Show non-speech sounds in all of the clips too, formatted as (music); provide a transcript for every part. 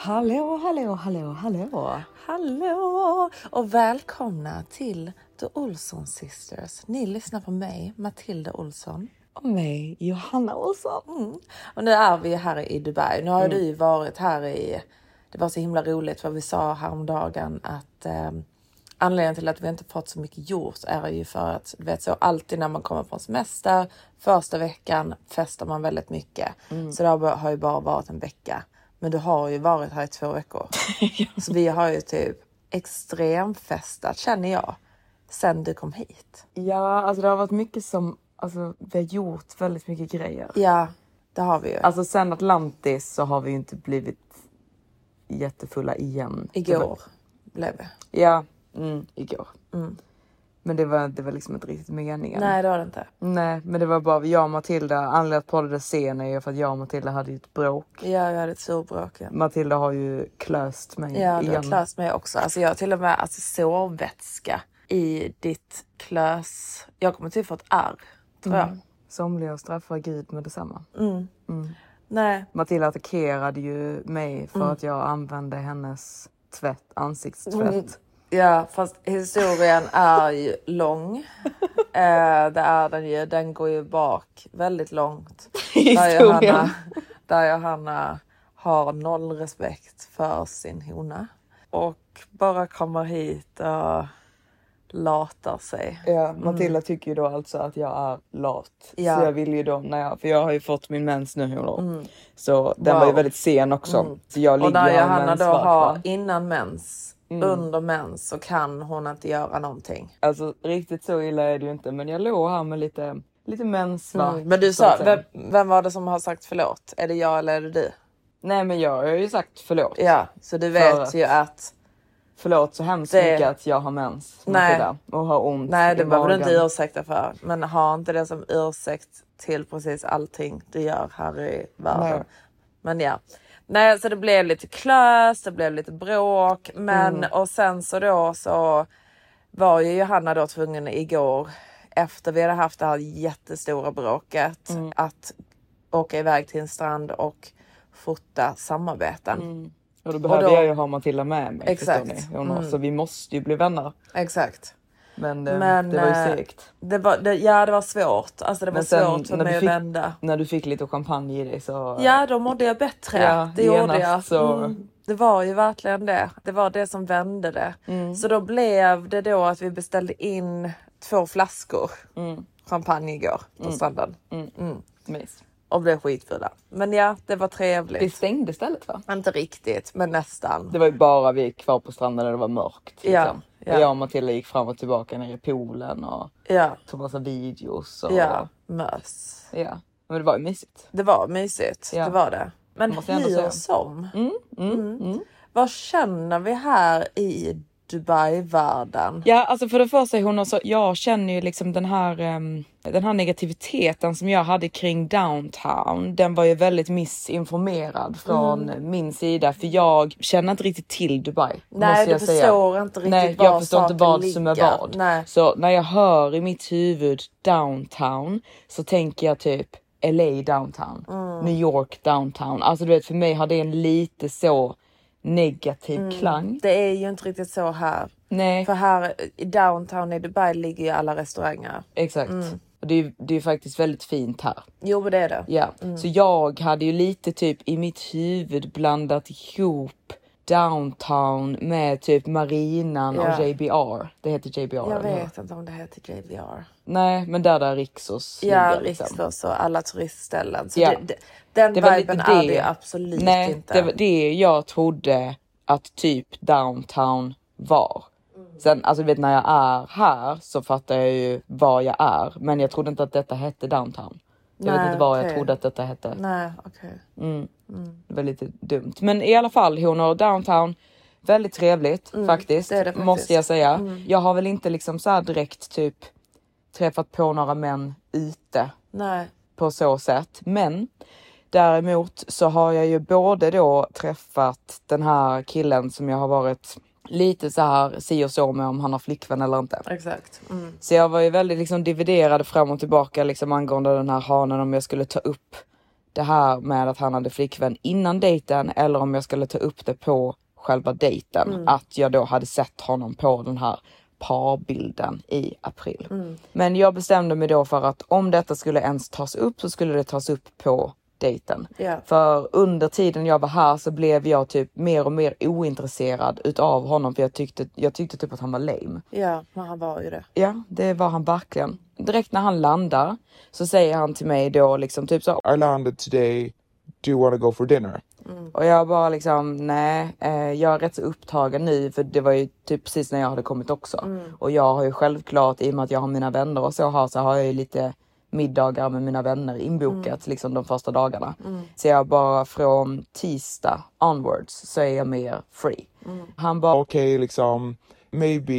Hallå, hallå, hallå, hallå. Hallå och välkomna till The Olsson Sisters. Ni lyssnar på mig, Matilda Olsson. Och mig, Johanna Olsson. Mm. Och nu är vi här i Dubai. Nu har mm. du varit här i... Det var så himla roligt för vi sa häromdagen att eh, anledningen till att vi inte fått så mycket gjort är ju för att du vet så alltid när man kommer på semester första veckan festar man väldigt mycket. Mm. Så det har ju bara varit en vecka. Men du har ju varit här i två veckor. (laughs) Så vi har ju typ extremfestat känner jag. Sen du kom hit. Ja, alltså det har varit mycket som, alltså vi har gjort väldigt mycket grejer. Ja, det har vi ju. Alltså sen Atlantis så har vi ju inte blivit jättefulla igen. Igår blev vi. Ja, mm, igår. Mm. Men det var, det var liksom inte riktigt meningen. Nej, det var det inte. Nej, men det var bara jag och Matilda. Anledningen till att poddade sen är ju för att jag och Matilda hade ett bråk. Ja, vi hade ett storbråk. Ja. Matilda har ju klöst mig. Ja, du har klöst mig också. Alltså jag har till och med alltså, sovvätska i ditt klös. Jag kommer till få ett ärr, tror jag. Mm. Somliga straffar Gud med detsamma. Mm. Mm. Nej. Matilda attackerade ju mig för mm. att jag använde hennes tvätt, ansiktstvätt. Mm. Ja, fast historien är ju lång. (laughs) eh, det är den ju. Den går ju bak väldigt långt. (laughs) Där Johanna, där Johanna har noll respekt för sin hona och bara kommer hit och latar sig. Ja, Matilda mm. tycker ju då alltså att jag är lat. Ja. Så jag vill ju då, när jag, för jag har ju fått min mens nu mm. Så den wow. var ju väldigt sen också. Mm. Så jag ligger och när Johanna då har innan mens mm. under mens så kan hon inte göra någonting. Alltså riktigt så illa är det ju inte, men jag låg här med lite, lite menssvart. Mm. Men du sa, vem, vem, var det som har sagt förlåt? Är det jag eller är det du? Nej, men jag har ju sagt förlåt. Ja, så du vet att, ju att Förlåt så hemskt det... mycket att jag har mens Nej. och har ont Nej, det behöver du inte ursäkta för. Men ha inte det som ursäkt till precis allting du gör här i världen. Nej. Men ja. Nej, så det blev lite klös, det blev lite bråk. Men mm. och sen så då så var ju Johanna då tvungen igår efter vi hade haft det här jättestora bråket mm. att åka iväg till en strand och fota samarbeten. Mm. Och då behöver och då, jag ju ha Matilda med mig. Exakt. Mm. Så vi måste ju bli vänner. Exakt. Men, det, Men, det var ju eh, segt. Det var, det, ja det var svårt. Alltså det var svårt för mig att vända. När du fick lite champagne i dig så... Ja då mådde jag bättre. Ja, det gjorde jag. Så... Mm, det var ju verkligen det. Det var det som vände det. Mm. Så då blev det då att vi beställde in två flaskor mm. champagne igår på mm. stranden. Mm. Mm. Och blev skitfulla. Men ja, det var trevligt. Det stängde stället va? Inte riktigt, men nästan. Det var ju bara vi kvar på stranden när det var mörkt. Liksom. Ja. Ja. Jag och Matilda gick fram och tillbaka nere i poolen och ja. tog massa videos. Och... Ja, mös. Ja, men det var ju mysigt. Det var mysigt, ja. det var det. Men hur som. Mm, mm, mm. Mm. Vad känner vi här i Dubai-världen? Ja, alltså för det första hon också, jag känner ju liksom den här, um, den här negativiteten som jag hade kring downtown. Den var ju väldigt missinformerad från mm. min sida för jag känner inte riktigt till Dubai. Nej, du förstår säga. inte riktigt Nej, var jag förstår inte vad ligger. som är vad. Nej. Så när jag hör i mitt huvud downtown så tänker jag typ LA downtown, Mm. New York downtown. Alltså du vet för mig har det en lite så negativ klang. Det är ju inte riktigt så här. Nej, Mm. För här i downtown i Dubai ligger ju alla restauranger. exakt. Mm. Och det är, det är faktiskt väldigt fint här. Jo men det är det. Ja, Mm. så jag hade ju lite typ i mitt huvud blandat ihop downtown med typ marinan Ja. och JBR. Det heter JBR. Jag vet inte om det heter JVR. Nej, men där där Rixos Ja, ligger, liksom. Rixos och alla turistställen. Så Ja. det, det, den Det viben lite är det. det absolut Nej, inte. det var det jag trodde att typ downtown var. Mm. Sen alltså vet när jag är här så fattar jag ju var jag är, men jag trodde inte att detta hette downtown. Jag vet Nej, inte vad jag okej. trodde att detta hette. Nej, okej. Det var lite dumt, men i alla fall honor downtown. Väldigt trevligt faktiskt, Mm, det är det faktiskt. måste jag säga. Jag har väl inte liksom så här direkt typ träffat på några män ute Nej. på så sätt. Men däremot så har jag ju både då träffat den här killen som jag har varit lite så här si och så med om han har flickvän eller inte. Exakt. Mm. Så jag var ju väldigt liksom dividerad fram och tillbaka liksom angående den här hanen om jag skulle ta upp det här med att han hade flickvän innan dejten eller om jag skulle ta upp det på själva dejten. Att jag då hade sett honom på den här parbilden i april. Men jag bestämde mig då för att om detta skulle ens tas upp så skulle det tas upp på dejten. Ja. För under tiden jag var här så blev jag typ mer och mer ointresserad utav honom för jag tyckte, jag tyckte typ att han var lame. Ja, men han var ju det. Ja, det var han verkligen. Direkt när han landar så säger han till mig då liksom typ så. I landed today. Do you want to go for dinner? Och jag bara liksom nej, eh, jag är rätt så upptagen nu för det var ju typ precis när jag hade kommit också. Och jag har ju självklart i och med att jag har mina vänner och så här så har jag ju lite middagar med mina vänner inbokat liksom de första dagarna. Så jag bara från tisdag onwards så är jag mer free. Han bara Okay, liksom, maybe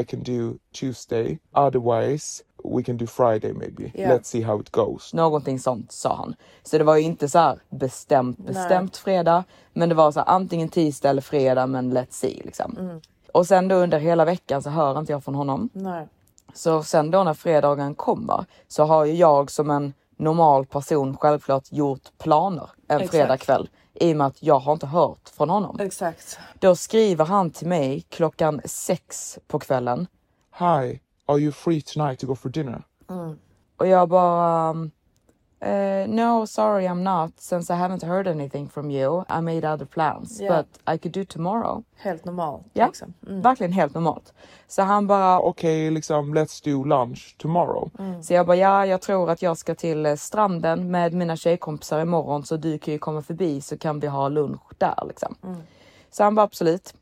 I can do Tuesday. Otherwise, we can do Friday maybe. Yeah. Let's see how it goes. Någonting sånt sa han. Så det var ju inte så här bestämt, bestämt fredag. Men det var så här antingen tisdag eller fredag men let's see liksom. Och sen då under hela veckan så hör inte jag från honom. Nej. Så sen då när fredagen kommer så har ju jag som en normal person självklart gjort planer en Exakt. fredagkväll. I och med att jag har inte hört från honom. Exakt. Då skriver han till mig klockan sex på kvällen. Hi, are you free tonight to go for dinner? Och jag bara... um, eh, no, sorry I'm not. Since I haven't heard anything from you. I made other plans. Ja. But I could do tomorrow. Helt normal. Ja, Liksom. verkligen helt normalt. Så han bara... Okay, liksom, let's do lunch tomorrow. Så jag bara, ja, jag tror att jag ska till eh, stranden med mina tjejkompisar imorgon. Så du kan ju komma förbi så kan vi ha lunch där liksom. Så han bara, absolut.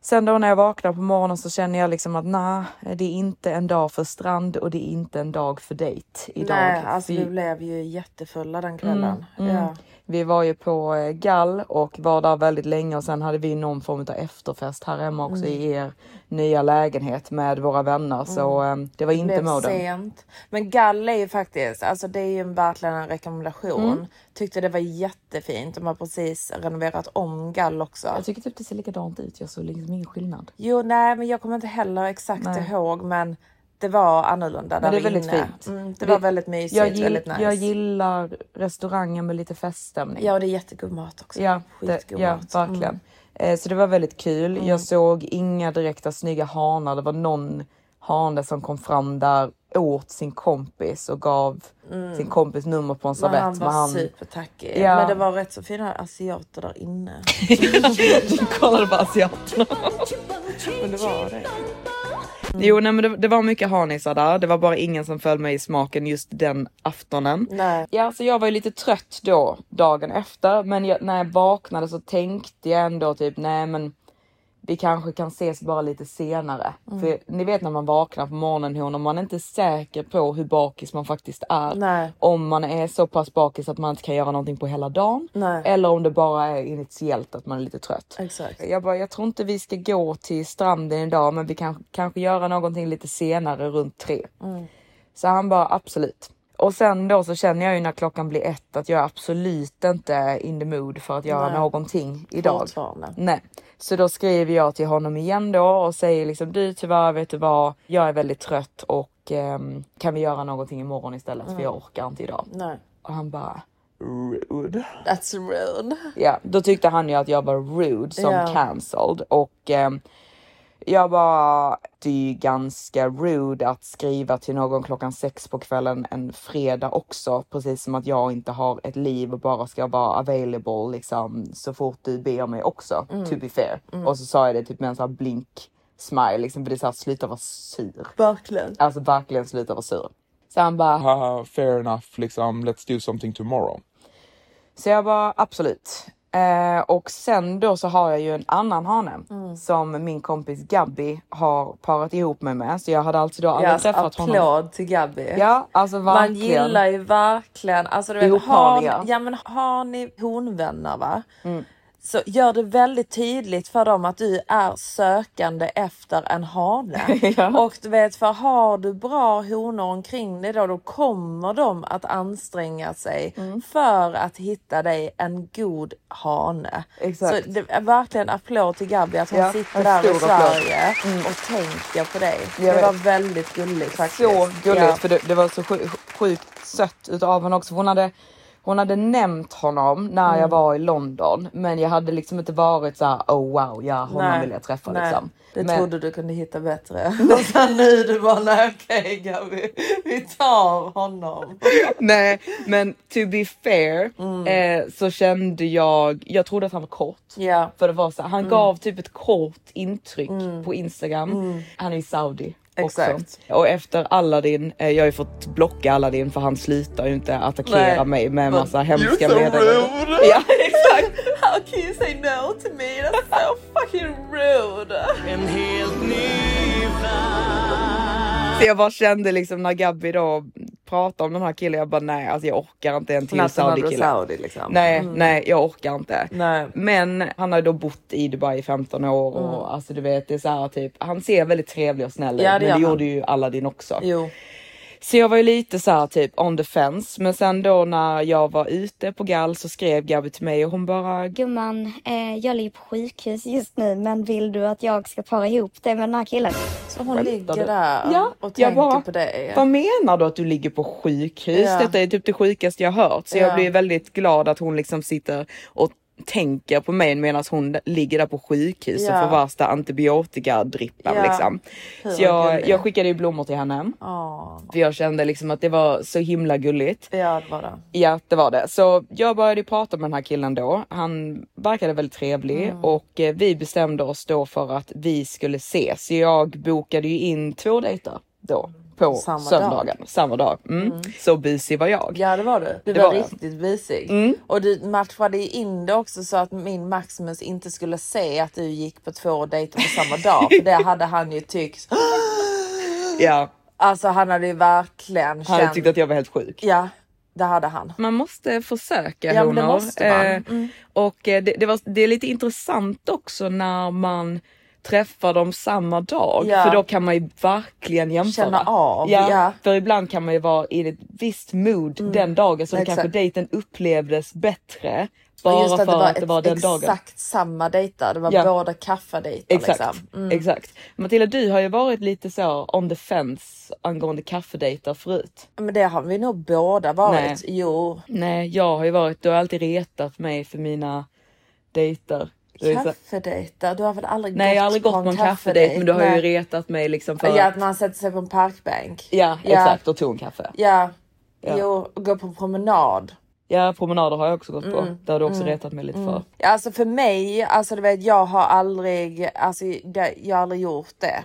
Sen då när jag vaknar på morgonen så känner jag liksom att nej, det är inte en dag för strand och det är inte en dag för dejt idag. Nej, alltså Vi- blev ju jättefulla den kvällen. Mm, Ja. Vi var ju på eh, Gall och var där väldigt länge och sen hade vi någon form av efterfest här hemma också Mm. i er nya lägenhet med våra vänner. Så eh, det var inte blev moden. sent. Men Gall är ju faktiskt, alltså det är ju verkligen en rekommendation. Mm. Tyckte det var jättefint. De har precis renoverat om Gall också. Jag tycker typ det ser likadant ut. Jag såg liksom ingen skillnad. Jo, nej, men jag kommer inte heller exakt Nej. ihåg, men det var annorlunda Men där det är väldigt inne. fint. Mm, det Det- var väldigt mysigt, Jag, gill, väldigt nice. jag gillar restauranger med lite feststämning. Ja, och det är jättegod mat också. Ja, det, ja mat. Mm. verkligen. Eh, så det var väldigt kul. Jag såg inga direkta snygga hanar. Det var någon hane som kom fram där åt sin kompis och gav sin kompis nummer på en Mm. Men servett. han var Men supertackig. Ja. Men det var rätt så fina asiater där inne. (laughs) du kollade på asiaterna. (laughs) Men det var det. Jo, nej, men det, det var mycket hanisar där. Det var bara ingen som föll mig i smaken just den aftonen. Nej. Ja, så jag var ju lite trött då dagen efter, men jag, när jag vaknade så tänkte jag ändå typ nej, men vi kanske kan ses bara lite senare. För ni vet när man vaknar på morgonen hon, och man är inte säker på hur bakis man faktiskt är. Nej. Om man är så pass bakis att man inte kan göra någonting på hela dagen. Nej. Eller om det bara är initiellt att man är lite trött. Exakt. Jag bara, jag tror inte vi ska gå till stranden idag, men vi kan kanske göra någonting lite senare runt tre. Så han bara absolut. Och sen då så känner jag ju när klockan blir ett att jag är absolut inte in the mood för att göra Nej. någonting idag. Fortfarande. Nej, så då skriver jag till honom igen då och säger liksom du tyvärr vet du vad, jag är väldigt trött och ehm, kan vi göra någonting imorgon istället för jag orkar inte idag. Nej. Och han bara rude. That's rude. Ja, då tyckte han ju att jag var rude som Ja. cancelled och ehm, jag bara, det är ju ganska rude att skriva till någon klockan sex på kvällen en fredag också, precis som att jag inte har ett liv och bara ska vara available liksom så fort du ber mig också, to be fair. Och så sa jag det typ med en sån här blink smile liksom, för det är såhär sluta vara sur. Verkligen. Alltså verkligen sluta vara sur. Så han bara, Haha, fair enough, liksom, let's do something tomorrow. Så jag bara absolut. Eh, och sen då så har jag ju en annan hane som min kompis Gabby har parat ihop mig med. Så jag hade alltså då aldrig Yes, träffat honom. applåd till Gabby. Ja, alltså Man verkligen. gillar ju verkligen, alltså du vet, har, ja, men har ni honvänner va? Mm. Så gör det väldigt tydligt för dem att du är sökande efter en hane. (laughs) Ja. Och du vet, för har du bra honor omkring dig då, då kommer de att anstränga sig Mm. för att hitta dig en god hane. Exakt. Så det är verkligen applåd till Gabby att hon Ja, sitter där i. Sverige och tänker på dig. Jag det var vet. väldigt gulligt faktiskt. Så gulligt Ja. för det, det var så sju- sjukt sött utav henne också. Hon hade hon hade nämnt honom när Mm. jag var i London, men jag hade liksom inte varit så här: oh wow, ja honom Nej, vill jag träffa nej, liksom. Det Men- trodde du kunde hitta bättre. (laughs) Och sen nu du bara, nej okej Gabby, vi tar honom. (laughs) Nej, men to be fair Mm. eh, så kände jag, jag trodde att han var kort. Ja, För det var så, han Mm. gav typ ett kort intryck på Instagram. Han är i Saudi. Också. Exakt. Och efter Aladdin, eh, jag har ju fått blocka Aladdin för han slutar ju inte attackera Nej. mig med massa hemska meddelanden. Ja (laughs) exakt. how can you say no to me? That's so fucking rude. Så jag bara kände liksom när Gabby då pratade om den här killen, jag bara nej alltså jag orkar inte en till Saudi kille. Saudi liksom. Nej, nej jag orkar inte. Nej. Men han har ju då bott i Dubai i 15 år och alltså du vet det är så här typ, han ser väldigt trevlig och snäll ut Ja, men det han. gjorde ju Aladdin också. Jo. Så jag var ju lite så här typ on the fence men sen då när jag var ute på gall så skrev Gabby till mig och hon bara Gumman, eh, jag ligger på sjukhus just nu men vill du att jag ska para ihop dig med den här killen? Så hon Skämtar ligger du? där Ja, och jag tänker bara, på dig. Vad menar du att du ligger på sjukhus? Ja. Detta är typ det sjukaste jag hört. Så jag Ja. blir väldigt glad att hon liksom sitter och tänker på mig medan hon ligger där på sjukhus Ja. och får värsta antibiotikadrippen Ja. liksom. Hur Så jag, jag skickade ju blommor till henne. Åh. För jag kände liksom att det var så himla gulligt. Ja, det var det. Ja, det var det. Så jag började prata med den här killen då. Han verkade väldigt trevlig Mm. och eh, vi bestämde oss då för att vi skulle ses. Så jag bokade ju in två dejter då på Samma söndagen. Samma dag. Mm. Så busy var jag. Ja det var du. Du Det var, var jag. riktigt busig. Mm. Och du matchade in det också så att min Maximus inte skulle se att du gick på två dejter på samma dag. För det hade han ju tyckt. (gasps) Ja, Alltså han hade ju verkligen han hade känt. tyckt att jag var helt sjuk. Ja, det hade han. Man måste försöka Ja, men det honor. måste man. Eh, Mm. Och eh, det, det, var, det är lite intressant också när man träffar dem samma dag. Ja. För då kan man ju verkligen jämföra. Känna av, Ja, ja. För ibland kan man ju vara i ett visst mood den dagen så Exakt. kanske dejten upplevdes bättre. Bara Just för att det var, att det var den dagen. exakt samma dejter. Det var Ja. båda kaffedejter. Exakt, Liksom. Mm. exakt. Matilda du har ju varit lite så on the fence angående kaffedejter förut. Men det har vi nog båda varit. Nej. Jo, Nej jag har ju varit, du har alltid retat mig för mina dejter. Kaffedejter. Du har väl aldrig Nej jag har aldrig gått på en kaffedejt men du har ju Nej. retat mig liksom för Ja, att... man sätter sig på en parkbänk. Ja, Ja. exakt och tog en kaffe. Ja, Ja. jo, och gå på promenad. Ja promenader har jag också gått på. Mm. Det har du också retat mig lite för. Ja, Alltså för mig, alltså du vet jag har aldrig, alltså det, jag har aldrig gjort det.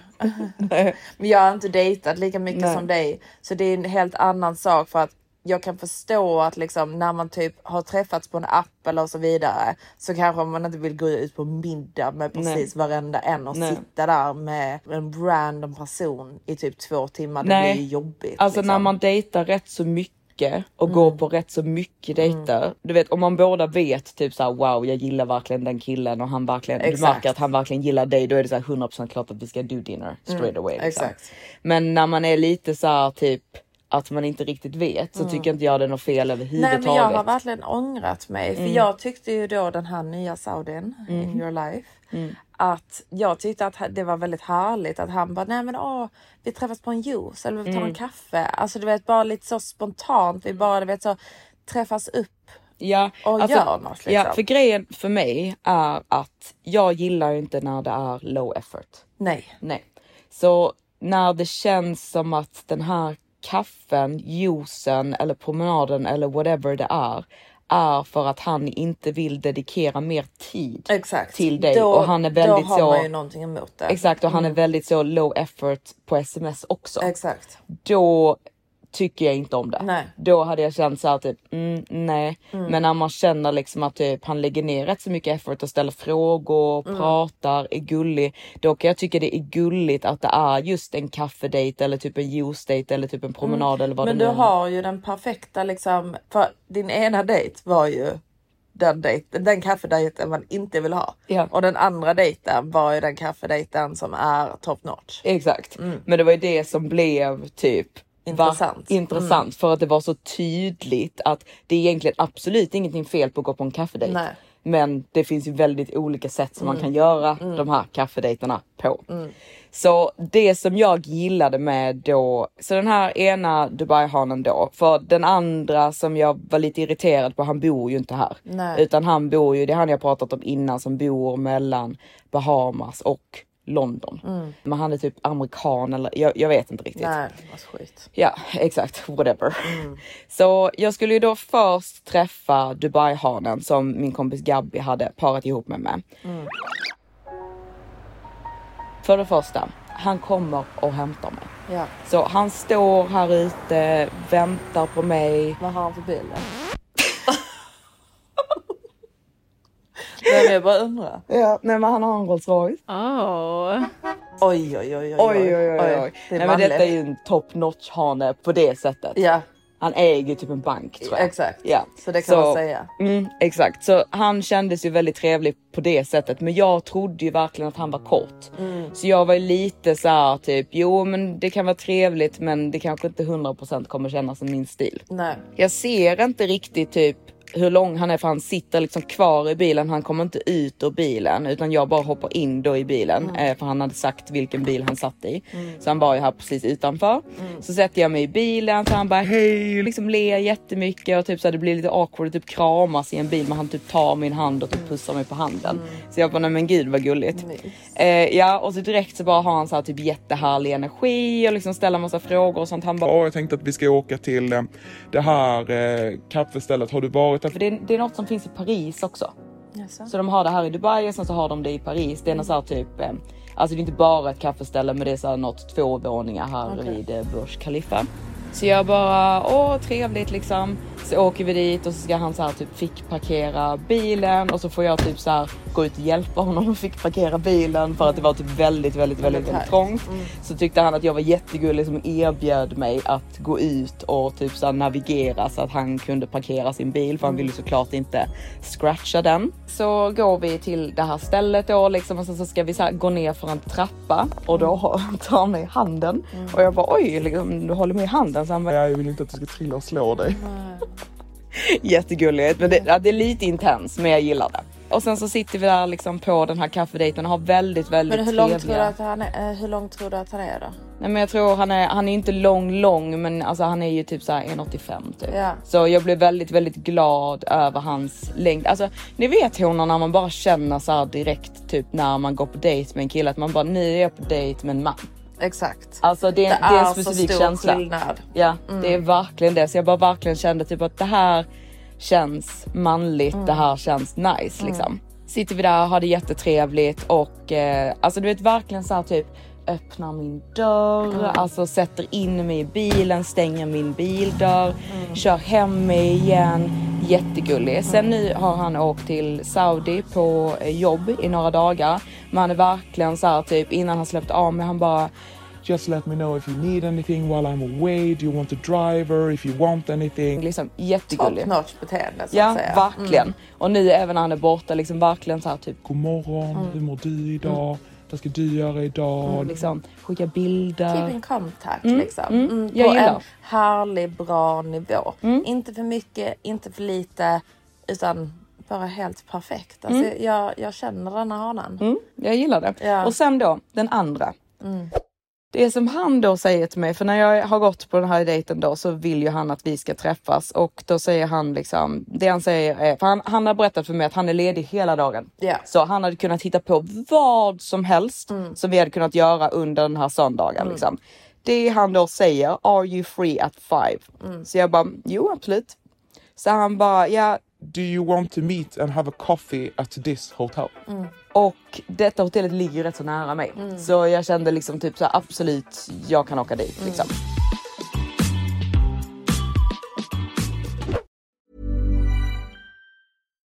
(laughs) Men jag har inte dejtat lika mycket Nej. som dig. Så det är en helt annan sak för att jag kan förstå att liksom när man typ har träffats på en app eller så vidare så kanske man inte vill gå ut på middag med precis varenda en och Nej. sitta där med en random person i typ två timmar. Det Nej. blir ju jobbigt. Alltså liksom. när man dejtar rätt så mycket och går på rätt så mycket dejter. Du vet om man båda vet typ såhär wow jag gillar verkligen den killen och han verkligen, du Exakt. märker att han verkligen gillar dig då är det så här 100% klart att vi ska do dinner straight away. Liksom. exakt. Men när man är lite så här typ att man inte riktigt vet så tycker inte jag det är något fel Nej överhuvudtaget. men jag har verkligen ångrat mig. Mm. För jag tyckte ju då den här nya saudin in your life. Mm. Att jag tyckte att det var väldigt härligt att han bara, nej men åh, vi träffas på en juice eller vi tar Mm. en kaffe. Alltså du vet bara lite så spontant. Vi bara du vet så träffas upp Ja, och alltså, gör något. Liksom. ja, för grejen för mig är att jag gillar ju inte när det är low effort. Nej. Nej, så när det känns som att den här kaffen, juicen eller promenaden eller whatever det är, är för att han inte vill dedikera mer tid Exakt. till dig då, och han är väldigt då har så. man ju någonting emot det. Exakt och han är väldigt så low effort på sms också. Exakt. Då tycker jag inte om det. Nej. Då hade jag känt så här typ mm, nej, men när man känner liksom att typ han lägger ner rätt så mycket effort och ställer frågor, Mm. pratar, är gullig. Då kan jag tycka det är gulligt att det är just en kaffedejt eller typ en juice-date eller typ en promenad eller vad Men det du nu är. har ju den perfekta liksom, för din ena dejt var ju den, dejt, den kaffedejten man inte vill ha. Ja. Och den andra dejten var ju den kaffedejten som är top notch. Exakt, men det var ju det som blev typ Mm. Intressant. Mm. Va, intressant för att det var så tydligt att det är egentligen absolut ingenting fel på att gå på en kaffedejt. Nej. Men det finns ju väldigt olika sätt som man Mm. kan göra de här kaffedejterna på. Så det som jag gillade med då, så den här ena Dubai-hanen då, för den andra som jag var lite irriterad på, han bor ju inte här. Nej. Utan han bor ju, det är han jag pratat om innan, som bor mellan Bahamas och London. Men han är typ amerikan eller jag, jag vet inte riktigt. Nej, vad skit. Ja, exakt. Whatever. (laughs) Så jag skulle ju då först träffa Dubai-hanen som min kompis Gabby hade parat ihop mig med. För det första, han kommer och hämtar mig. Ja. Så han står här ute, väntar på mig. Vad har han för bil? (laughs) (laughs) Nej, men jag bara undrar. Ja, nej men han har en Rolls Royce. Oh. Oj, oj, oj, oj. Oj, oj, oj, oj. Det är Nej men detta är ju en top notch hane på det sättet. Ja, Han äger typ en bank tror jag. exakt. Ja. Så det kan man säga. Mm, exakt, så han kändes ju väldigt trevlig på det sättet. Men jag trodde ju verkligen att han var kort. Mm. Så jag var ju lite så här typ, jo men det kan vara trevligt men det kanske inte 100% kommer kännas som min stil. Nej. Jag ser inte riktigt typ hur lång han är för han sitter liksom kvar i bilen. Han kommer inte ut ur bilen utan jag bara hoppar in då i bilen Mm. eh, för han hade sagt vilken bil han satt i. Så han var ju här precis utanför. Mm. Så sätter jag mig i bilen så han bara hej liksom ler jättemycket och typ så här, det blir lite awkward och typ kramas i en bil men han typ tar min hand och typ pussar mig på handen. Mm. Så jag bara nej men gud vad gulligt. Eh, ja och så direkt så bara har han så här typ jättehärlig energi och liksom ställer massa frågor och sånt. Han bara Ja, jag tänkte att vi ska åka till eh, det här eh, kaffestället. Har du varit där? för det, är- det är något som finns i Paris också. Jaså? Så de har det här i Dubai och sen så har de det i Paris. Det är något så här typ, eh, alltså det är inte bara ett kaffeställe men det är så här något två våningar här Okej. vid eh, Burj Khalifa. Så jag bara, åh trevligt liksom. Så åker vi dit och så ska han så här typ fick parkera bilen och så får jag typ så här gå ut och hjälpa honom att fick parkera bilen för att det var typ väldigt, väldigt, väldigt, väldigt trångt. Så tyckte han att jag var jättegullig som erbjöd mig att gå ut och typ så navigera så att han kunde parkera sin bil för han ville såklart inte scratcha den. Så går vi till det här stället då liksom och sen så ska vi så gå ner för en trappa och då (laughs) tar han mig i handen och jag bara oj, liksom, du håller mig i handen. Så han bara, Ja, jag vill inte att du ska trilla och slå dig. (laughs) Jättegulligt, men det, ja, det är lite intens men jag gillar det. Och sen så sitter vi där liksom på den här kaffedejten och har väldigt, väldigt Men hur långt, tror trevliga... du att han är, eh, hur långt tror du att han är då? Nej men jag tror han är, han är inte lång lång men alltså han är ju typ såhär 1,85 typ. Ja. Så jag blev väldigt väldigt glad över hans längd. Alltså ni vet honom när man bara känner så här direkt typ när man går på dejt med en kille att man bara nu är jag på dejt med en man. Exakt. Alltså det, Det det är en är så specifik stor känsla. skillnad. Ja det är verkligen det. Så jag bara verkligen kände typ att det här känns manligt, det här känns nice liksom. Sitter vi där, har det jättetrevligt och eh, alltså du vet verkligen så här typ öppnar min dörr, alltså sätter in mig i bilen, stänger min bildörr, kör hem mig igen. Jättegullig. Sen nu har han åkt till Saudi på eh, jobb i några dagar. Men han är verkligen så här typ innan han släppte av mig, han bara Just let me know if you need anything while I'm away. Do you want a driver? If you want anything. liksom Top jättegullig. notch beteende så Ja, att säga. verkligen. Och nu även när han är borta, liksom verkligen så här typ God morgon, hur mår du idag? Vad ska du göra idag? liksom skicka Keep bilder. in contact Mm, liksom. mm, Mm, jag på gillar. en härlig, bra nivå. Mm. Inte för mycket, inte för lite, utan bara helt perfekt. Alltså, Mm. jag, jag känner den här hanen. Mm, jag gillar det. Ja. Och sen då den andra. Det som han då säger till mig, för när jag har gått på den här dejten då så vill ju han att vi ska träffas och då säger han liksom, det han säger är, för han, han har berättat för mig att han är ledig hela dagen. Ja. Så han hade kunnat hitta på vad som helst Mm. som vi hade kunnat göra under den här söndagen. Liksom. Det han då säger, are you free at five? Mm. Så jag bara, jo absolut. Så han bara, ja Do you want to meet and have a coffee at this hotel? Och detta hotellet ligger rätt så nära mig. Så jag kände liksom typ så här, absolut, jag kan åka dit liksom.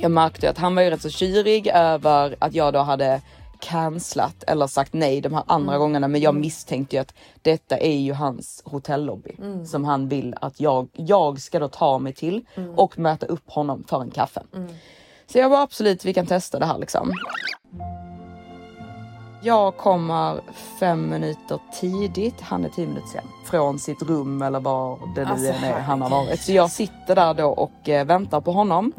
Jag märkte att han var ju rätt så kyrig över att jag då hade cancelat eller sagt nej de här andra gångerna. Men jag misstänkte ju att detta är ju hans hotellobby som han vill att jag, jag ska då ta mig till och möta upp honom för en kaffe. Så jag var absolut, vi kan testa det här liksom. Jag kommer fem minuter tidigt, han är tio minuter sen, från sitt rum eller var det nu Alltså, är han har varit. Så jag sitter där då och eh, väntar på honom.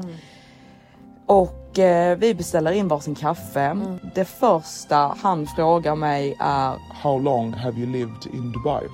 Och eh, vi beställer in varsin kaffe. Det första han frågar mig är, How long have you lived in Dubai?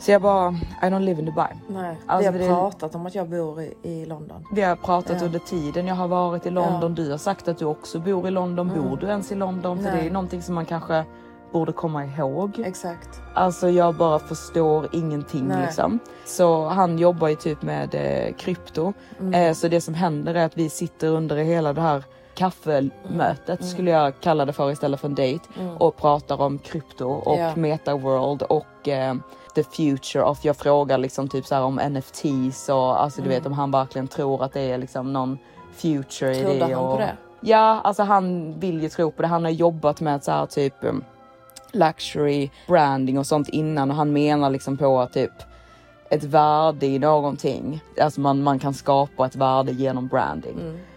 så jag bara, I don't live in Dubai. Nej, Alltså, vi det- har pratat om att jag bor i, i London. Vi har pratat Ja. under tiden jag har varit i London. Ja. Mm. Du har sagt att du också bor i London. Bor du ens i London? För Nej. det är någonting som man kanske borde komma ihåg. Exakt. Alltså jag bara förstår ingenting Nej. liksom. Så han jobbar ju typ med eh, krypto. Mm. Eh, så det som händer är att vi sitter under hela det här kaffemötet Mm. skulle jag kalla det för istället för en dejt. Och pratar om krypto och Ja. metaworld och eh, the future of. Jag frågar liksom typ så här om NFTs och alltså du Mm. vet om han verkligen tror att det är liksom någon future i Trodde det. han på och, det? Ja, alltså han vill ju tro på det. Han har jobbat med så här typ um, luxury branding och sånt innan och han menar liksom på att typ ett värde i någonting. Alltså man, man kan skapa ett värde genom branding.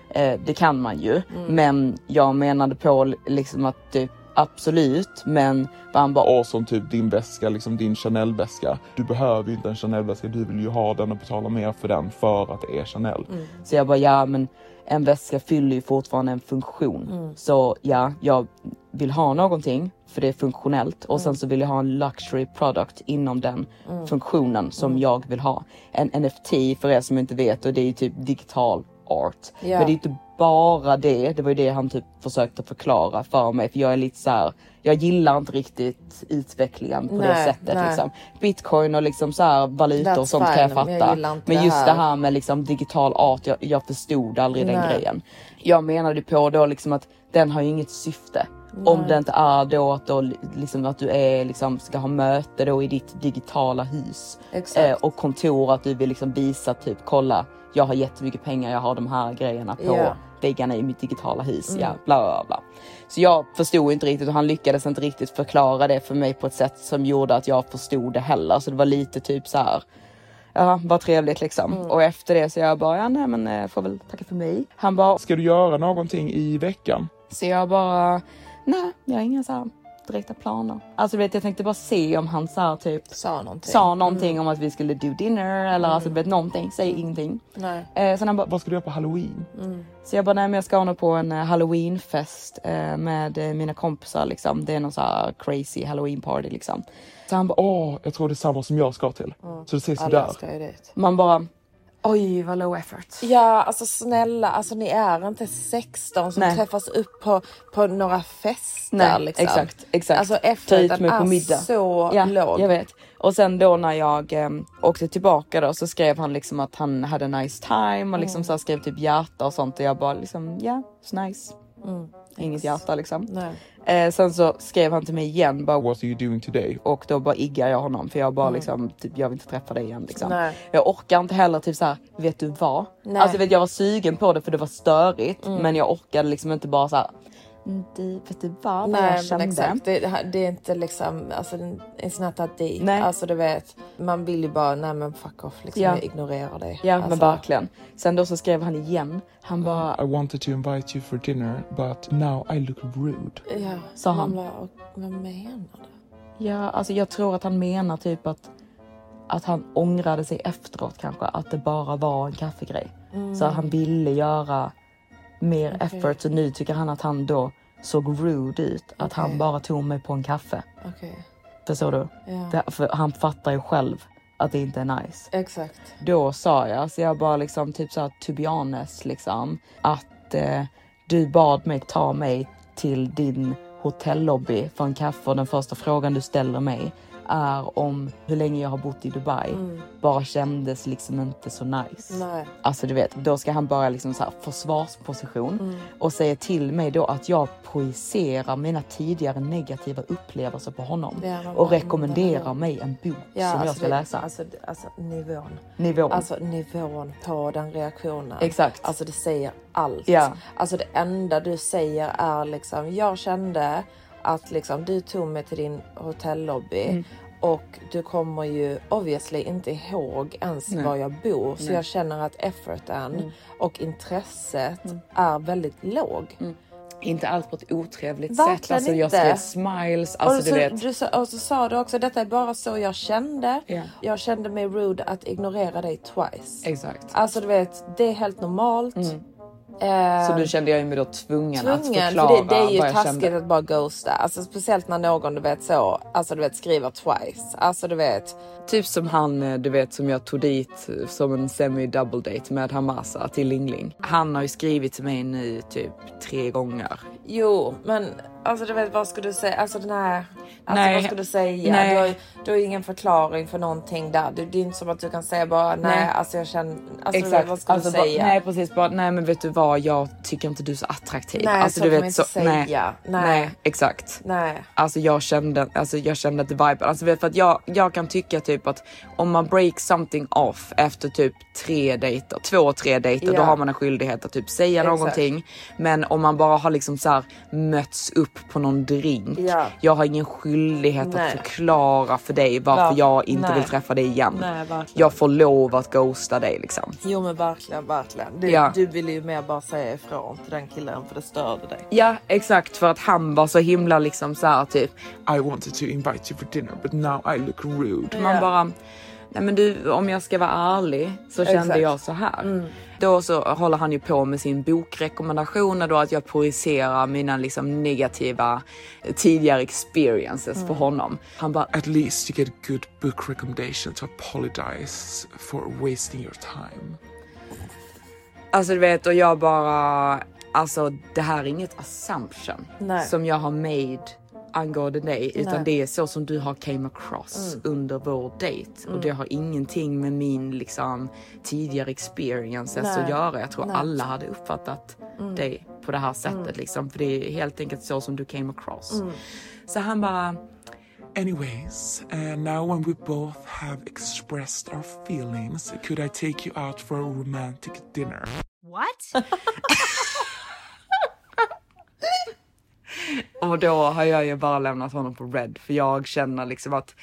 Eh, det kan man ju. Men jag menade på liksom att typ absolut men han bara Och som typ din väska, liksom din Chanel-väska. Du behöver ju inte en Chanel-väska, du vill ju ha den och betala mer för den för att det är Chanel. Så jag bara, ja men en väska fyller ju fortfarande en funktion. Så ja, jag vill ha någonting för det är funktionellt och sen så vill jag ha en luxury product inom den funktionen som jag vill ha. En NFT för er som inte vet och det är ju typ digital art. Ja. Men det är inte bara det, det var ju det han typ försökte förklara för mig för jag är lite så här. jag gillar inte riktigt utvecklingen på det Nej, sättet nej. liksom. Bitcoin och liksom så här valutor och sånt kan jag fine, men jag fatta. gillar inte Men det just här. det här med liksom digital art, jag, jag förstod aldrig den Nej. grejen. Jag menade på då liksom att den har ju inget syfte. Om det inte är då att, då, liksom att du är, liksom, ska ha möte då i ditt digitala hus. Eh, och kontor att du vill liksom visa typ kolla jag har jättemycket pengar, jag har de här grejerna på Ja. väggarna i mitt digitala hus. Ja, bla bla bla. Så jag förstod inte riktigt och han lyckades inte riktigt förklara det för mig på ett sätt som gjorde att jag förstod det heller. Så det var lite typ så här. Ja, vad trevligt liksom. Och efter det så jag bara, ja nej men eh, får väl tacka för mig. Han bara, Ska du göra någonting i veckan? så jag bara, nej jag har inga så här direkta planer. Alltså vet, jag tänkte bara se om han så här, typ Sa någonting. sa någonting om att vi skulle do dinner eller alltså du vet någonting. Säg ingenting. Nej. Eh, sen han bara, Vad ska du göra på halloween? så jag bara, nej men jag ska nog på en eh, halloweenfest eh, med eh, mina kompisar liksom. Det är någon så här crazy halloween party liksom. Så han bara, Åh, jag tror det är samma som jag ska till. Så det ses vi Alla där. ska ju dit. man bara, oj vad low effort. Ja, alltså snälla, alltså ni är inte 16 som Nej. träffas upp på, på några fester Nej, liksom. exakt, exakt. Alltså efterrätten mig på är middag. så ja, låg. Jag vet. Och sen då när jag eh, åkte tillbaka då så skrev han liksom att han hade nice time och liksom så här skrev typ hjärta och sånt och jag bara liksom ja, yeah, nice. Inget hjärta liksom. Nej. Eh, sen så skrev han till mig igen bara What are you doing today? och då bara iggar jag honom för jag bara liksom typ jag vill inte träffa dig igen liksom. Nej. Jag orkar inte heller typ så här, vet du vad? Nej. Alltså vet jag var sugen på det för det var störigt men jag orkade liksom inte bara så här. "Mm, Du, vet du vad, vad Nej jag kände? exakt, det, det är inte liksom, alltså it's not that deep. Nej. Alltså du vet, man vill ju bara, nej men fuck off liksom, Ja. jag ignorerar dig. Ja alltså, men verkligen. Sen då så skrev han igen. Han bara, I wanted to invite you for dinner, but now I look rude. Ja, Sa han. bara, och, vad menar du? ja alltså jag tror att han menar typ att att han ångrade sig efteråt kanske att det bara var en kaffegrej. Så att han ville göra mer effort så nu tycker han att han då såg rude ut. Att han Okej. bara tog mig på en kaffe. Okej, Förstår du? ja. Det, för han fattar ju själv att det inte är nice. Exakt. Då sa jag, så jag bara liksom typ så här to be honest liksom att eh, du bad mig ta mig till din hotellobby för en kaffe och den första frågan du ställer mig är om hur länge jag har bott i Dubai. Bara kändes liksom inte så nice. Nej. Alltså du vet, då ska han börja liksom så här försvarsposition och säga till mig då att jag projicerar mina tidigare negativa upplevelser på honom Ja, och rekommenderar mig en bok Ja, som jag alltså ska det- läsa. Alltså, alltså nivån. Nivån. Alltså nivån på den reaktionen. Exakt. Alltså det säger allt. Ja. Alltså det enda du säger är liksom, jag kände att liksom du tog mig till din hotellobby Mm. och du kommer ju obviously inte ihåg ens Nej. var jag bor. Så Nej. jag känner att efforten Mm. och intresset är väldigt låg. Inte alls på ett otrevligt Verkligen sätt. Alltså jag skrev smiles, alltså och, du så, vet. du, och så sa du också, detta är bara så jag kände. Ja. Jag kände mig rude att ignorera dig twice. Exakt. Alltså du vet, det är helt normalt. Eh, Så då kände jag mig då tvungen, att tvungen, förklara för det, det är ju vad taskigt kände. att bara ghosta. Alltså speciellt när någon du vet så, alltså du vet skriver twice. Alltså du vet, Typ som han, eh, du vet som jag tog dit eh, som en semi double date med Hamasa till Lingling. Han har ju skrivit till mig nu typ tre gånger. jo men alltså du vet vad ska du säga, alltså den här, alltså Nej. vad ska du säga? Nej. Du, har, du har ingen förklaring för någonting där. Det, det är inte som att du kan säga bara nej, Nej. alltså jag känner, alltså Exakt. vad ska alltså, du bara, säga? nej precis, bara, nej men vet du vad, jag tycker inte du är så attraktiv. Nej, alltså, så du kan vet, man inte säga. Nej, Nej. exakt. Nej. Alltså jag kände, alltså jag kände att viben, alltså vet, för att jag, jag kan tycka typ att om man break something off efter typ tre dejter, två tre dejter, då Ja. har man en skyldighet att typ säga Exakt. någonting. Men om man bara har liksom så här mötts upp på någon drink, Ja. jag har ingen skyldighet Nej. att förklara för dig varför Varför? jag inte Nej. vill träffa dig igen. Nej, jag får lov att ghosta dig liksom. Jo men verkligen, verkligen. Du, Ja. du ville ju mer bara säga ifrån till den killen för det störde dig. Ja exakt för att han var så himla liksom så här typ I wanted to invite you for dinner, but now I look rude. Man Ja. bara, nej men du om jag ska vara ärlig så kände Exakt. jag så här. Då så håller han ju på med sin bokrekommendationer då att jag projicerar mina liksom negativa tidigare experiences på honom. Han bara, At least you get good book recommendation to apologize for wasting your time. alltså du vet och jag bara, alltså det här är inget assumption Nej. som jag har made angående dig utan Nej. Mm. det är så som du har came across under vår date och det har ingenting med min liksom tidigare experiences Nej. att göra. Jag tror Nej. Mm. alla hade uppfattat dig på det här sättet liksom för det är helt enkelt så som du came across. Mm. Så han bara Anyways, uh, now when we both have expressed our feelings, could I take you out for a romantic dinner? What? (laughs) Och då har jag ju bara lämnat honom på red för jag känner liksom att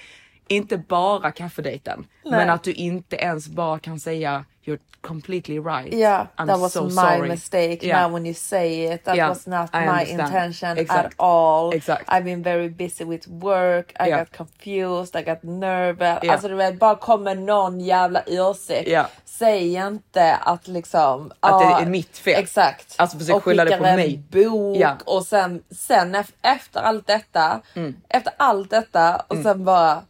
inte bara kaffedejten, men att du inte ens bara kan säga you're completely right. Yeah, I'm that was so my sorry. mistake. Yeah. Now when you say it, that Yeah, was not I my understand. intention at Exact. all. Exakt. I've been very busy with work. I Yeah. got confused. I got nervous. Yeah. Alltså du vet, bara kommer någon jävla ursäkt. Yeah. Säg inte att liksom... Att det ah, är mitt fel. Exakt. Alltså, försök och skylla det på en mig. bok Ja. och sen, sen ef- efter allt detta, Mm. efter allt detta och sen bara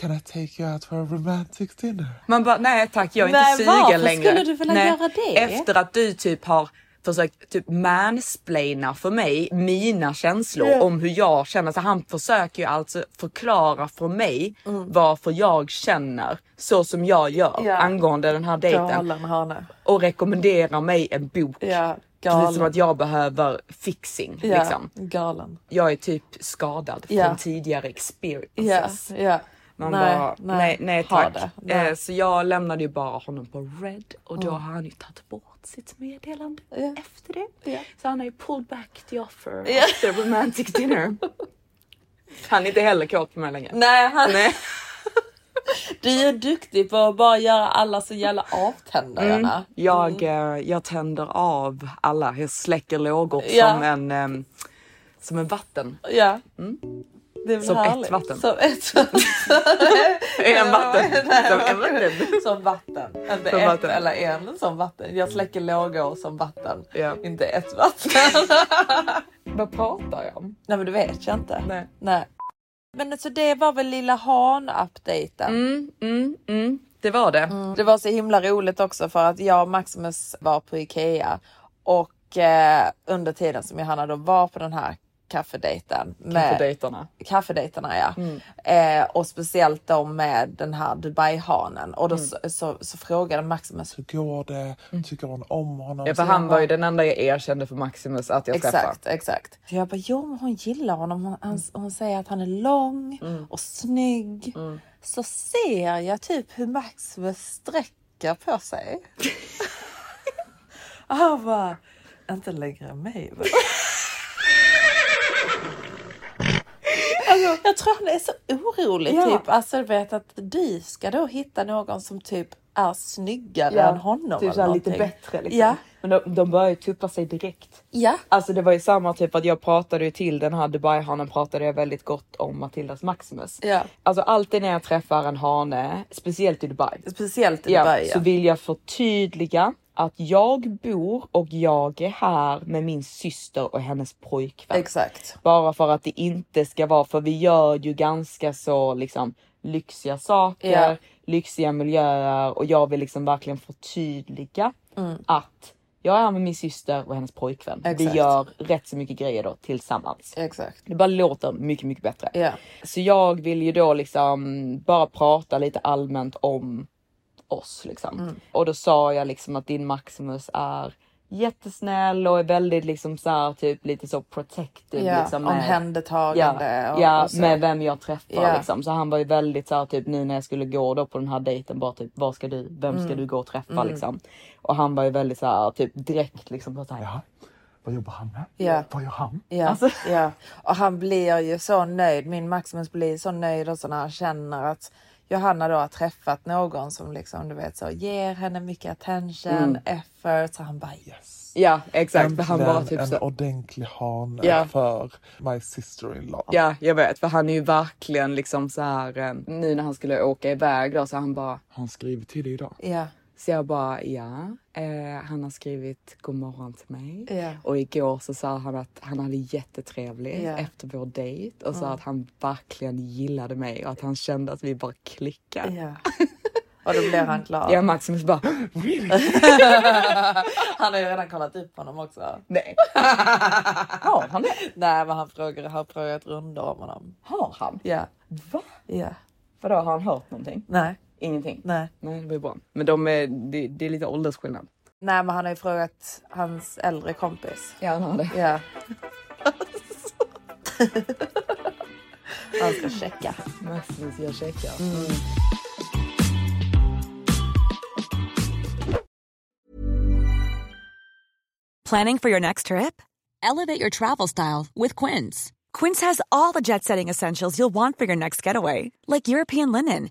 Can I take you out for a romantic dinner? Man bara, nej tack jag är Nej, inte sugen varför längre. skulle du vilja nej, göra det? Efter att du typ har försökt typ mansplaina för mig mina känslor Ja. om hur jag känner. Så han försöker ju alltså förklara för mig varför jag känner så som jag gör Ja. angående den här dejten. galen. Och rekommenderar mig en bok. Ja, Precis som galen. att jag behöver fixing. Ja, Liksom. galen. Jag är typ skadad från tidigare experiences. Man Nej, bara, nej, nej, nej tack. det. Nej. Mm. Eh, så jag lämnade ju bara honom på red och då har han ju tagit bort sitt meddelande Ja. efter det. Ja. Så han har ju pulled back the offer Ja. after romantic dinner. (laughs) Han är inte heller kåt på mig längre. Nej, han, Nej. (laughs) du är duktig på att bara göra alla så jävla avtändarna. Jag, eh, jag tänder av alla. Jag släcker lågor Ja. som en ehm, som en vatten. Ja. Det Som ett härligt. vatten. Som ett (laughs) En vatten. Som en vatten. Som vatten. Inte Som ett vatten. eller en som vatten. Jag släcker lågor som vatten. Ja. Inte ett vatten. (laughs) Vad pratar jag om? Nej men det vet jag inte. Nej. Nej. Men alltså det var väl lilla han-updaten. Mm, mm, mm. Det var det. Det var så himla roligt också för att jag och Maximus var på Ikea och eh, under tiden som Johanna då var på den här kaffedejten. Kaffedejterna. Kaffedejterna ja. Mm. Eh, och speciellt då med den här Dubai-hanen. Och då Mm. så, så, så frågade Maximus. Hur går det? Tycker hon om honom? Ja, för han var ju den enda jag erkände för Maximus att jag träffade. Exakt, exakt. Så jag bara, jo men hon gillar honom. Hon, han, hon säger att han är lång Mm. och snygg. Så ser jag typ hur Maximus sträcker på sig. och (laughs) han bara, inte längre än mig. Va?" Alltså, jag tror han är så orolig Ja. typ. Alltså du vet att du ska då hitta någon som typ är snyggare än honom. Typ såhär lite bättre liksom. Ja. Men de, de började ju tuppa sig direkt. Ja. Alltså det var ju samma typ att jag pratade ju till den här Dubai-hanen pratade jag väldigt gott om Matildas Maximus. Ja. Alltså alltid när jag träffar en hane, speciellt i Dubai. Speciellt i Ja, Dubai. så vill jag förtydliga att jag bor och jag är här med min syster och hennes pojkvän. Exakt. Bara för att det inte ska vara, för vi gör ju ganska så liksom lyxiga saker, Ja. lyxiga miljöer och jag vill liksom verkligen förtydliga att jag är med min syster och hennes pojkvän. Mm. Exakt. Vi gör rätt så mycket grejer då tillsammans. Exakt. Det bara låter mycket, mycket bättre. Ja. Så jag vill ju då liksom bara prata lite allmänt om oss liksom. Mm. Och då sa jag liksom att din Maximus är jättesnäll och är väldigt liksom så här, typ lite så protective. Ja, liksom, med- omhändertagande Ja, och- ja och med vem jag träffar Ja. liksom. Så han var ju väldigt så här, typ nu när jag skulle gå då på den här dejten bara typ vad ska du, vem ska Mm. du gå och träffa liksom. Och han var ju väldigt så här, typ direkt liksom så här, Ja. Vad jobbar han med? Ja. Vad gör han? Ja, Alltså- ja, och han blir ju så nöjd. Min Maximus blir så nöjd också när han känner att Johanna då har träffat någon som liksom du vet så ger henne mycket attention, Mm. effort. Så han bara yes. Ja exakt, för han Äntligen var typ en så. ordentlig hane Ja. för my sister-in-law. Ja, jag vet, för han är ju verkligen liksom så här. eh, Nu när han skulle åka iväg då så han bara. Han skrivit till dig idag? Ja, Så jag bara ja, eh, han har skrivit god morgon till mig. Ja. Och igår så sa han att han hade jättetrevligt Ja. efter vår dejt och sa att han verkligen gillade mig och att han kände att vi bara klickade. ja. Och då blir han glad. (laughs) Ja, Maximus bara (gasps) (laughs) Han har ju redan kollat upp honom också. nej. (laughs) Har han det? Nej, men han frågar, har frågat rundor om honom. Har han? Ja, Va? ja. Vadå, har han hört någonting? Nej, Ingenting? nej. Nej, det var ju bra. Men de är, det, det är lite åldersskillnad. Nej, men han har ju frågat hans äldre kompis. Ja, han har det. Ja. han ska checka. Maximus gör checkar. Planning for your next trip? Elevate your travel style with Quince. Quince has all the jet setting essentials you'll want for your next getaway, like European linen,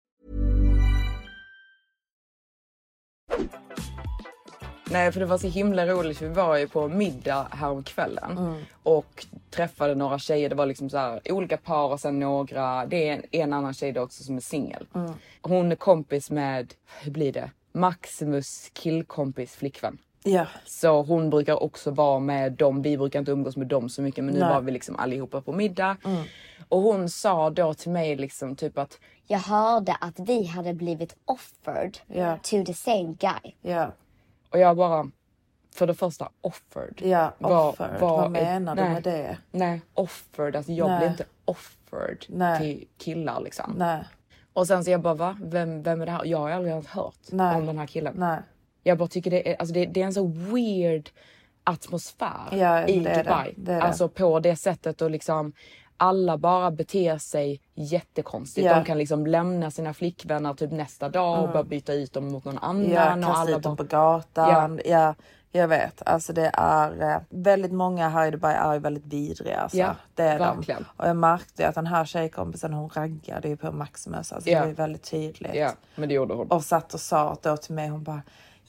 Nej, för det var så himla roligt. Vi var ju på middag häromkvällen Mm. och träffade några tjejer. Det var liksom så här olika par och sen några. Det är en, en annan tjej då också som är singel. Mm. Hon är kompis med, hur blir det? Maximus killkompis flickvän. Ja. Så hon brukar också vara med dem. Vi brukar inte umgås med dem så mycket men nu Nej. var vi liksom allihopa på middag. Mm. Och hon sa då till mig liksom typ att Jag hörde att vi hade blivit offered Ja. to the same guy. Ja. Och jag bara för det första offered. Ja, Vad- offered. vad Vad, är- menar du nej. med det? Nej, offered. Alltså jag Nej. blir inte offered Nej. till killar liksom. Nej. Och sen så jag bara va? Vem, vem är det här? Jag har aldrig ens hört Nej. om den här killen. Nej. Jag bara tycker det är, alltså det, det är en så weird atmosfär Ja, i. Dubai. Det det. Alltså på det sättet och liksom alla bara beter sig jättekonstigt. Ja. De kan liksom lämna sina flickvänner typ nästa dag och bara byta ut dem mot någon annan. Ja, och kasta alla ut dem på gatan. Ja. jag vet. Alltså det är eh, väldigt många här i Dubai är väldigt vidriga. Alltså. Ja, det är verkligen. De. Och jag märkte att den här tjejkompisen hon raggade ju på Maximus. Alltså det var väldigt tydligt. ja, men det gjorde hon. Och satt och sa då till mig, hon bara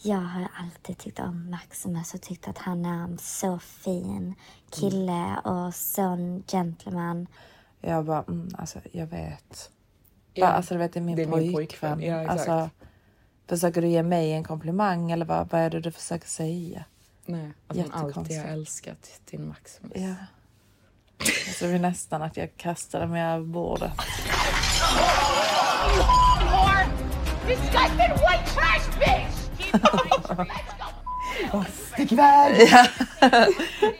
Jag har alltid tyckt om Maximus och tyckt att han är en så fin kille och sån gentleman. Jag bara, mm, alltså jag vet. Ja. Bara, alltså du vet, det är min Det är min pojkvän. pojkvän. Ja, exakt. alltså, försöker du ge mig en komplimang eller vad, vad är det du försöker säga? Nej, att man alltid har älskat din Maximus. Ja. Jag tror nästan att jag kastade mig över bordet. (laughs)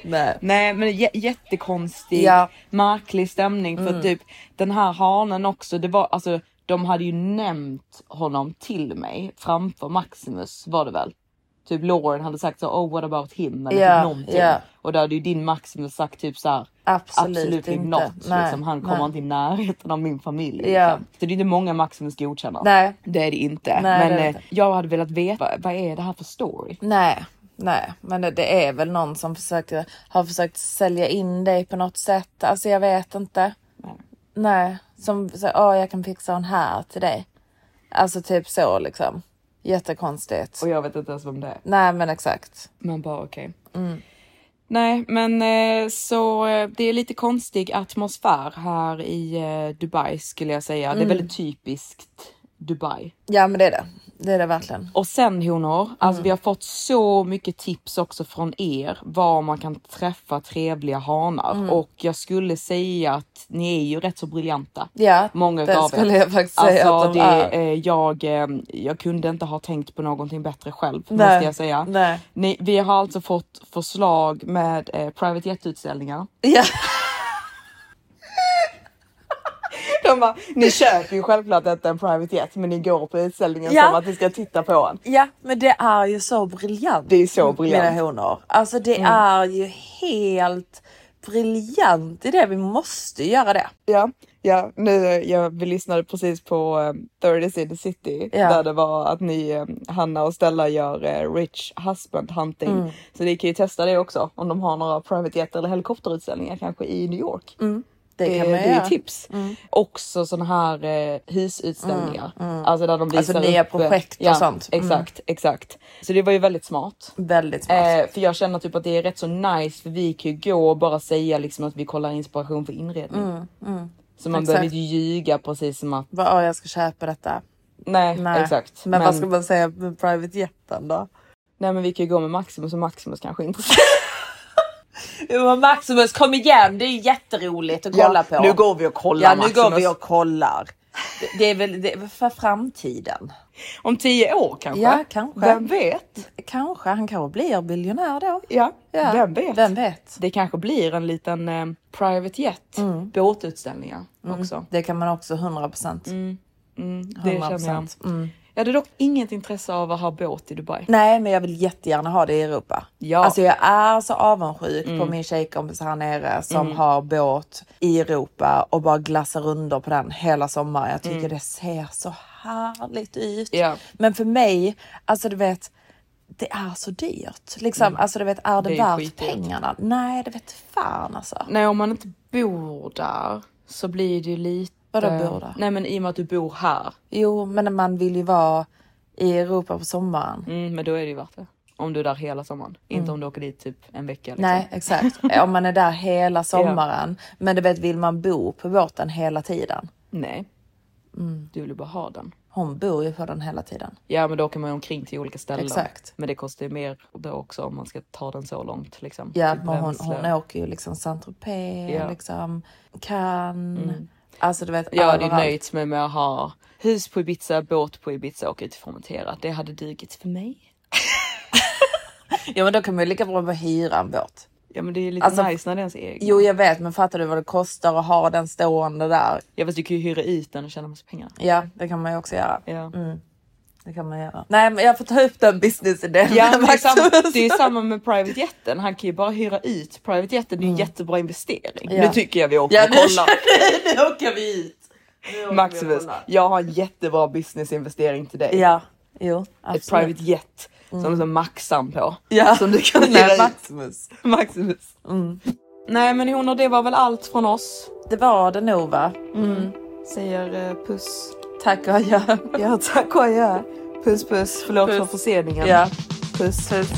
Nej. Nej men j- jättekonstig, Ja. märklig stämning för typ den här hanen också, det var alltså de hade ju nämnt honom till mig framför Maximus var det väl? Typ Lauren hade sagt så oh what about him eller Ja, typ någonting. ja. Och då hade ju din Maximus sagt typ så här. Absolut, Absolut inte. not. Nej, Liksom, han kommer nej. inte i närheten av min familj. Ja. Liksom. Så det är inte många Maximus godkänner. Nej. Det är det inte. Nej, men det eh, inte. jag hade velat veta vad, vad är det här för story? Nej, nej, men det, det är väl någon som försöker, har försökt sälja in dig på något sätt. Alltså jag vet inte. Nej. Nej, som säger, åh jag kan fixa en här till dig. Alltså typ så liksom. Jättekonstigt. Och jag vet inte ens vem det är. Nej men exakt. Man bara okej. Mm. Nej, men eh, så eh, det är lite konstig atmosfär här i eh, Dubai skulle jag säga. Mm. Det är väldigt typiskt Dubai. Ja men det är det. Det är det verkligen. Och sen honor, Mm. alltså vi har fått så mycket tips också från er var man kan träffa trevliga hanar Mm. och jag skulle säga att ni är ju rätt så briljanta. Ja, Många det skulle er. jag faktiskt säga alltså, att de det, är. eh, jag, eh, jag kunde inte ha tänkt på någonting bättre själv Nej, måste jag säga. nej. Ni, vi har alltså fått förslag med eh, private jet-utställningar. Ja. De bara, ni köper ju självklart inte en private jet men ni går på utställningen Ja. som att ni ska titta på en. ja men det är ju så briljant. Det är så briljant. Mm. Mina honor. Alltså det är ju helt briljant i det. Vi måste göra det. Ja, ja nu, jag, vi lyssnade precis på um, 30 in the city Ja. där det var att ni, um, Hanna och Stella gör eh, rich husband hunting. Mm. Så ni kan ju testa det också om de har några private jet eller helikopterutställningar kanske i New York. Det, Det, kan man det är tips. Också sådana här eh, husutställningar. Alltså där de visar Alltså nya upp, projekt och ja, sånt. Mm. Exakt, exakt. Så det var ju väldigt smart. Väldigt smart. Eh, för jag känner typ att det är rätt så nice för vi kan ju gå och bara säga liksom att vi kollar inspiration för inredning. Så man Mm, Exakt. behöver inte ljuga precis som att "Åh, jag ska köpa detta. nej, Nej. exakt. Men, vad ska man säga med private jeten då? Nej men vi kan ju gå med Maximus och Maximus kanske. Jo, (laughs) Maximus, kom igen, det är jätteroligt att kolla på. Nu går vi och kollar Ja, nu Maximus. går vi och kollar. Det, är väl det är för framtiden. Om tio år kanske? Ja, kanske. Vem vet? Kanske, han kanske blir biljonär då. Ja, Ja, vem vet? Vem vet? Det kanske blir en liten eh, private jet, båtutställningar också. Det kan man också 100 procent. Mm, det känner jag. Mm. Jag hade dock inget intresse av att ha båt i Dubai. Nej, men jag vill jättegärna ha det i Europa. Ja. Mm. Alltså jag är så avundsjuk på min tjejkompis här nere som har båt i Europa och bara glassar runder på den hela sommaren. Jag tycker det ser så härligt ut. Mm. Ja. Men för mig, alltså du vet, det är så dyrt. Liksom, Alltså du vet, är det, Mm. Det är värt skitdyrt. pengarna? Nej, det vet fan alltså. Nej, om man inte bor där så blir det ju lite... Vadå bor där? Nej, men i och med att du bor här. Jo, men man vill ju vara i Europa på sommaren. Mm, men då är det ju värt det. Om du är där hela sommaren. Inte om du åker dit typ en vecka. Liksom. Nej, exakt. (laughs) Om man är där hela sommaren. Men du vet, vill man bo på båten hela tiden? Nej. Du vill ju bara ha den. Hon bor ju på den hela tiden. Ja, men då åker man ju omkring till olika ställen. Exakt. Men det kostar ju mer då också om man ska ta den så långt. Liksom. Ja, men hon, hon åker ju liksom Saint-Tropez, Ja. liksom Cannes. Alltså du vet, Jag hade ju nöjt mig med att ha hus på Ibiza, båt på Ibiza och ut till Formentera. Det hade dugit för mig. (laughs) Ja, men då kan man ju lika bra bara hyra en båt. Ja, men det är lite Alltså, nice när det är ens egen. Jo, jag vet, men fattar du vad det kostar att ha den stående där? Ja, fast du kan ju hyra ut den och tjäna massa pengar. Ja, det kan man ju också göra. Ja. Det kan man göra. Nej, men jag får ta upp den businessidén. Ja, det, är samma, det är samma med private jeten. Han kan ju bara hyra ut private jeten. Det är en jättebra investering. Mm. Ja. Nu tycker jag vi åker Ja, och kollar. (laughs) nu åker vi ut. Nu åker vi och Maximus, jag har en jättebra businessinvestering till dig. Ja, jo, Ett absolut. private jet som är maxan på. Ja. Som du kan (laughs) hyra. Maximus. Maximus. Nej men honor, det var väl allt från oss. Det var det nog va? Säger eh, puss. Tack och adjö. Ja tack och adjö. Puss puss, förlåt Puss. för förseningen. Ja. Puss. Puss.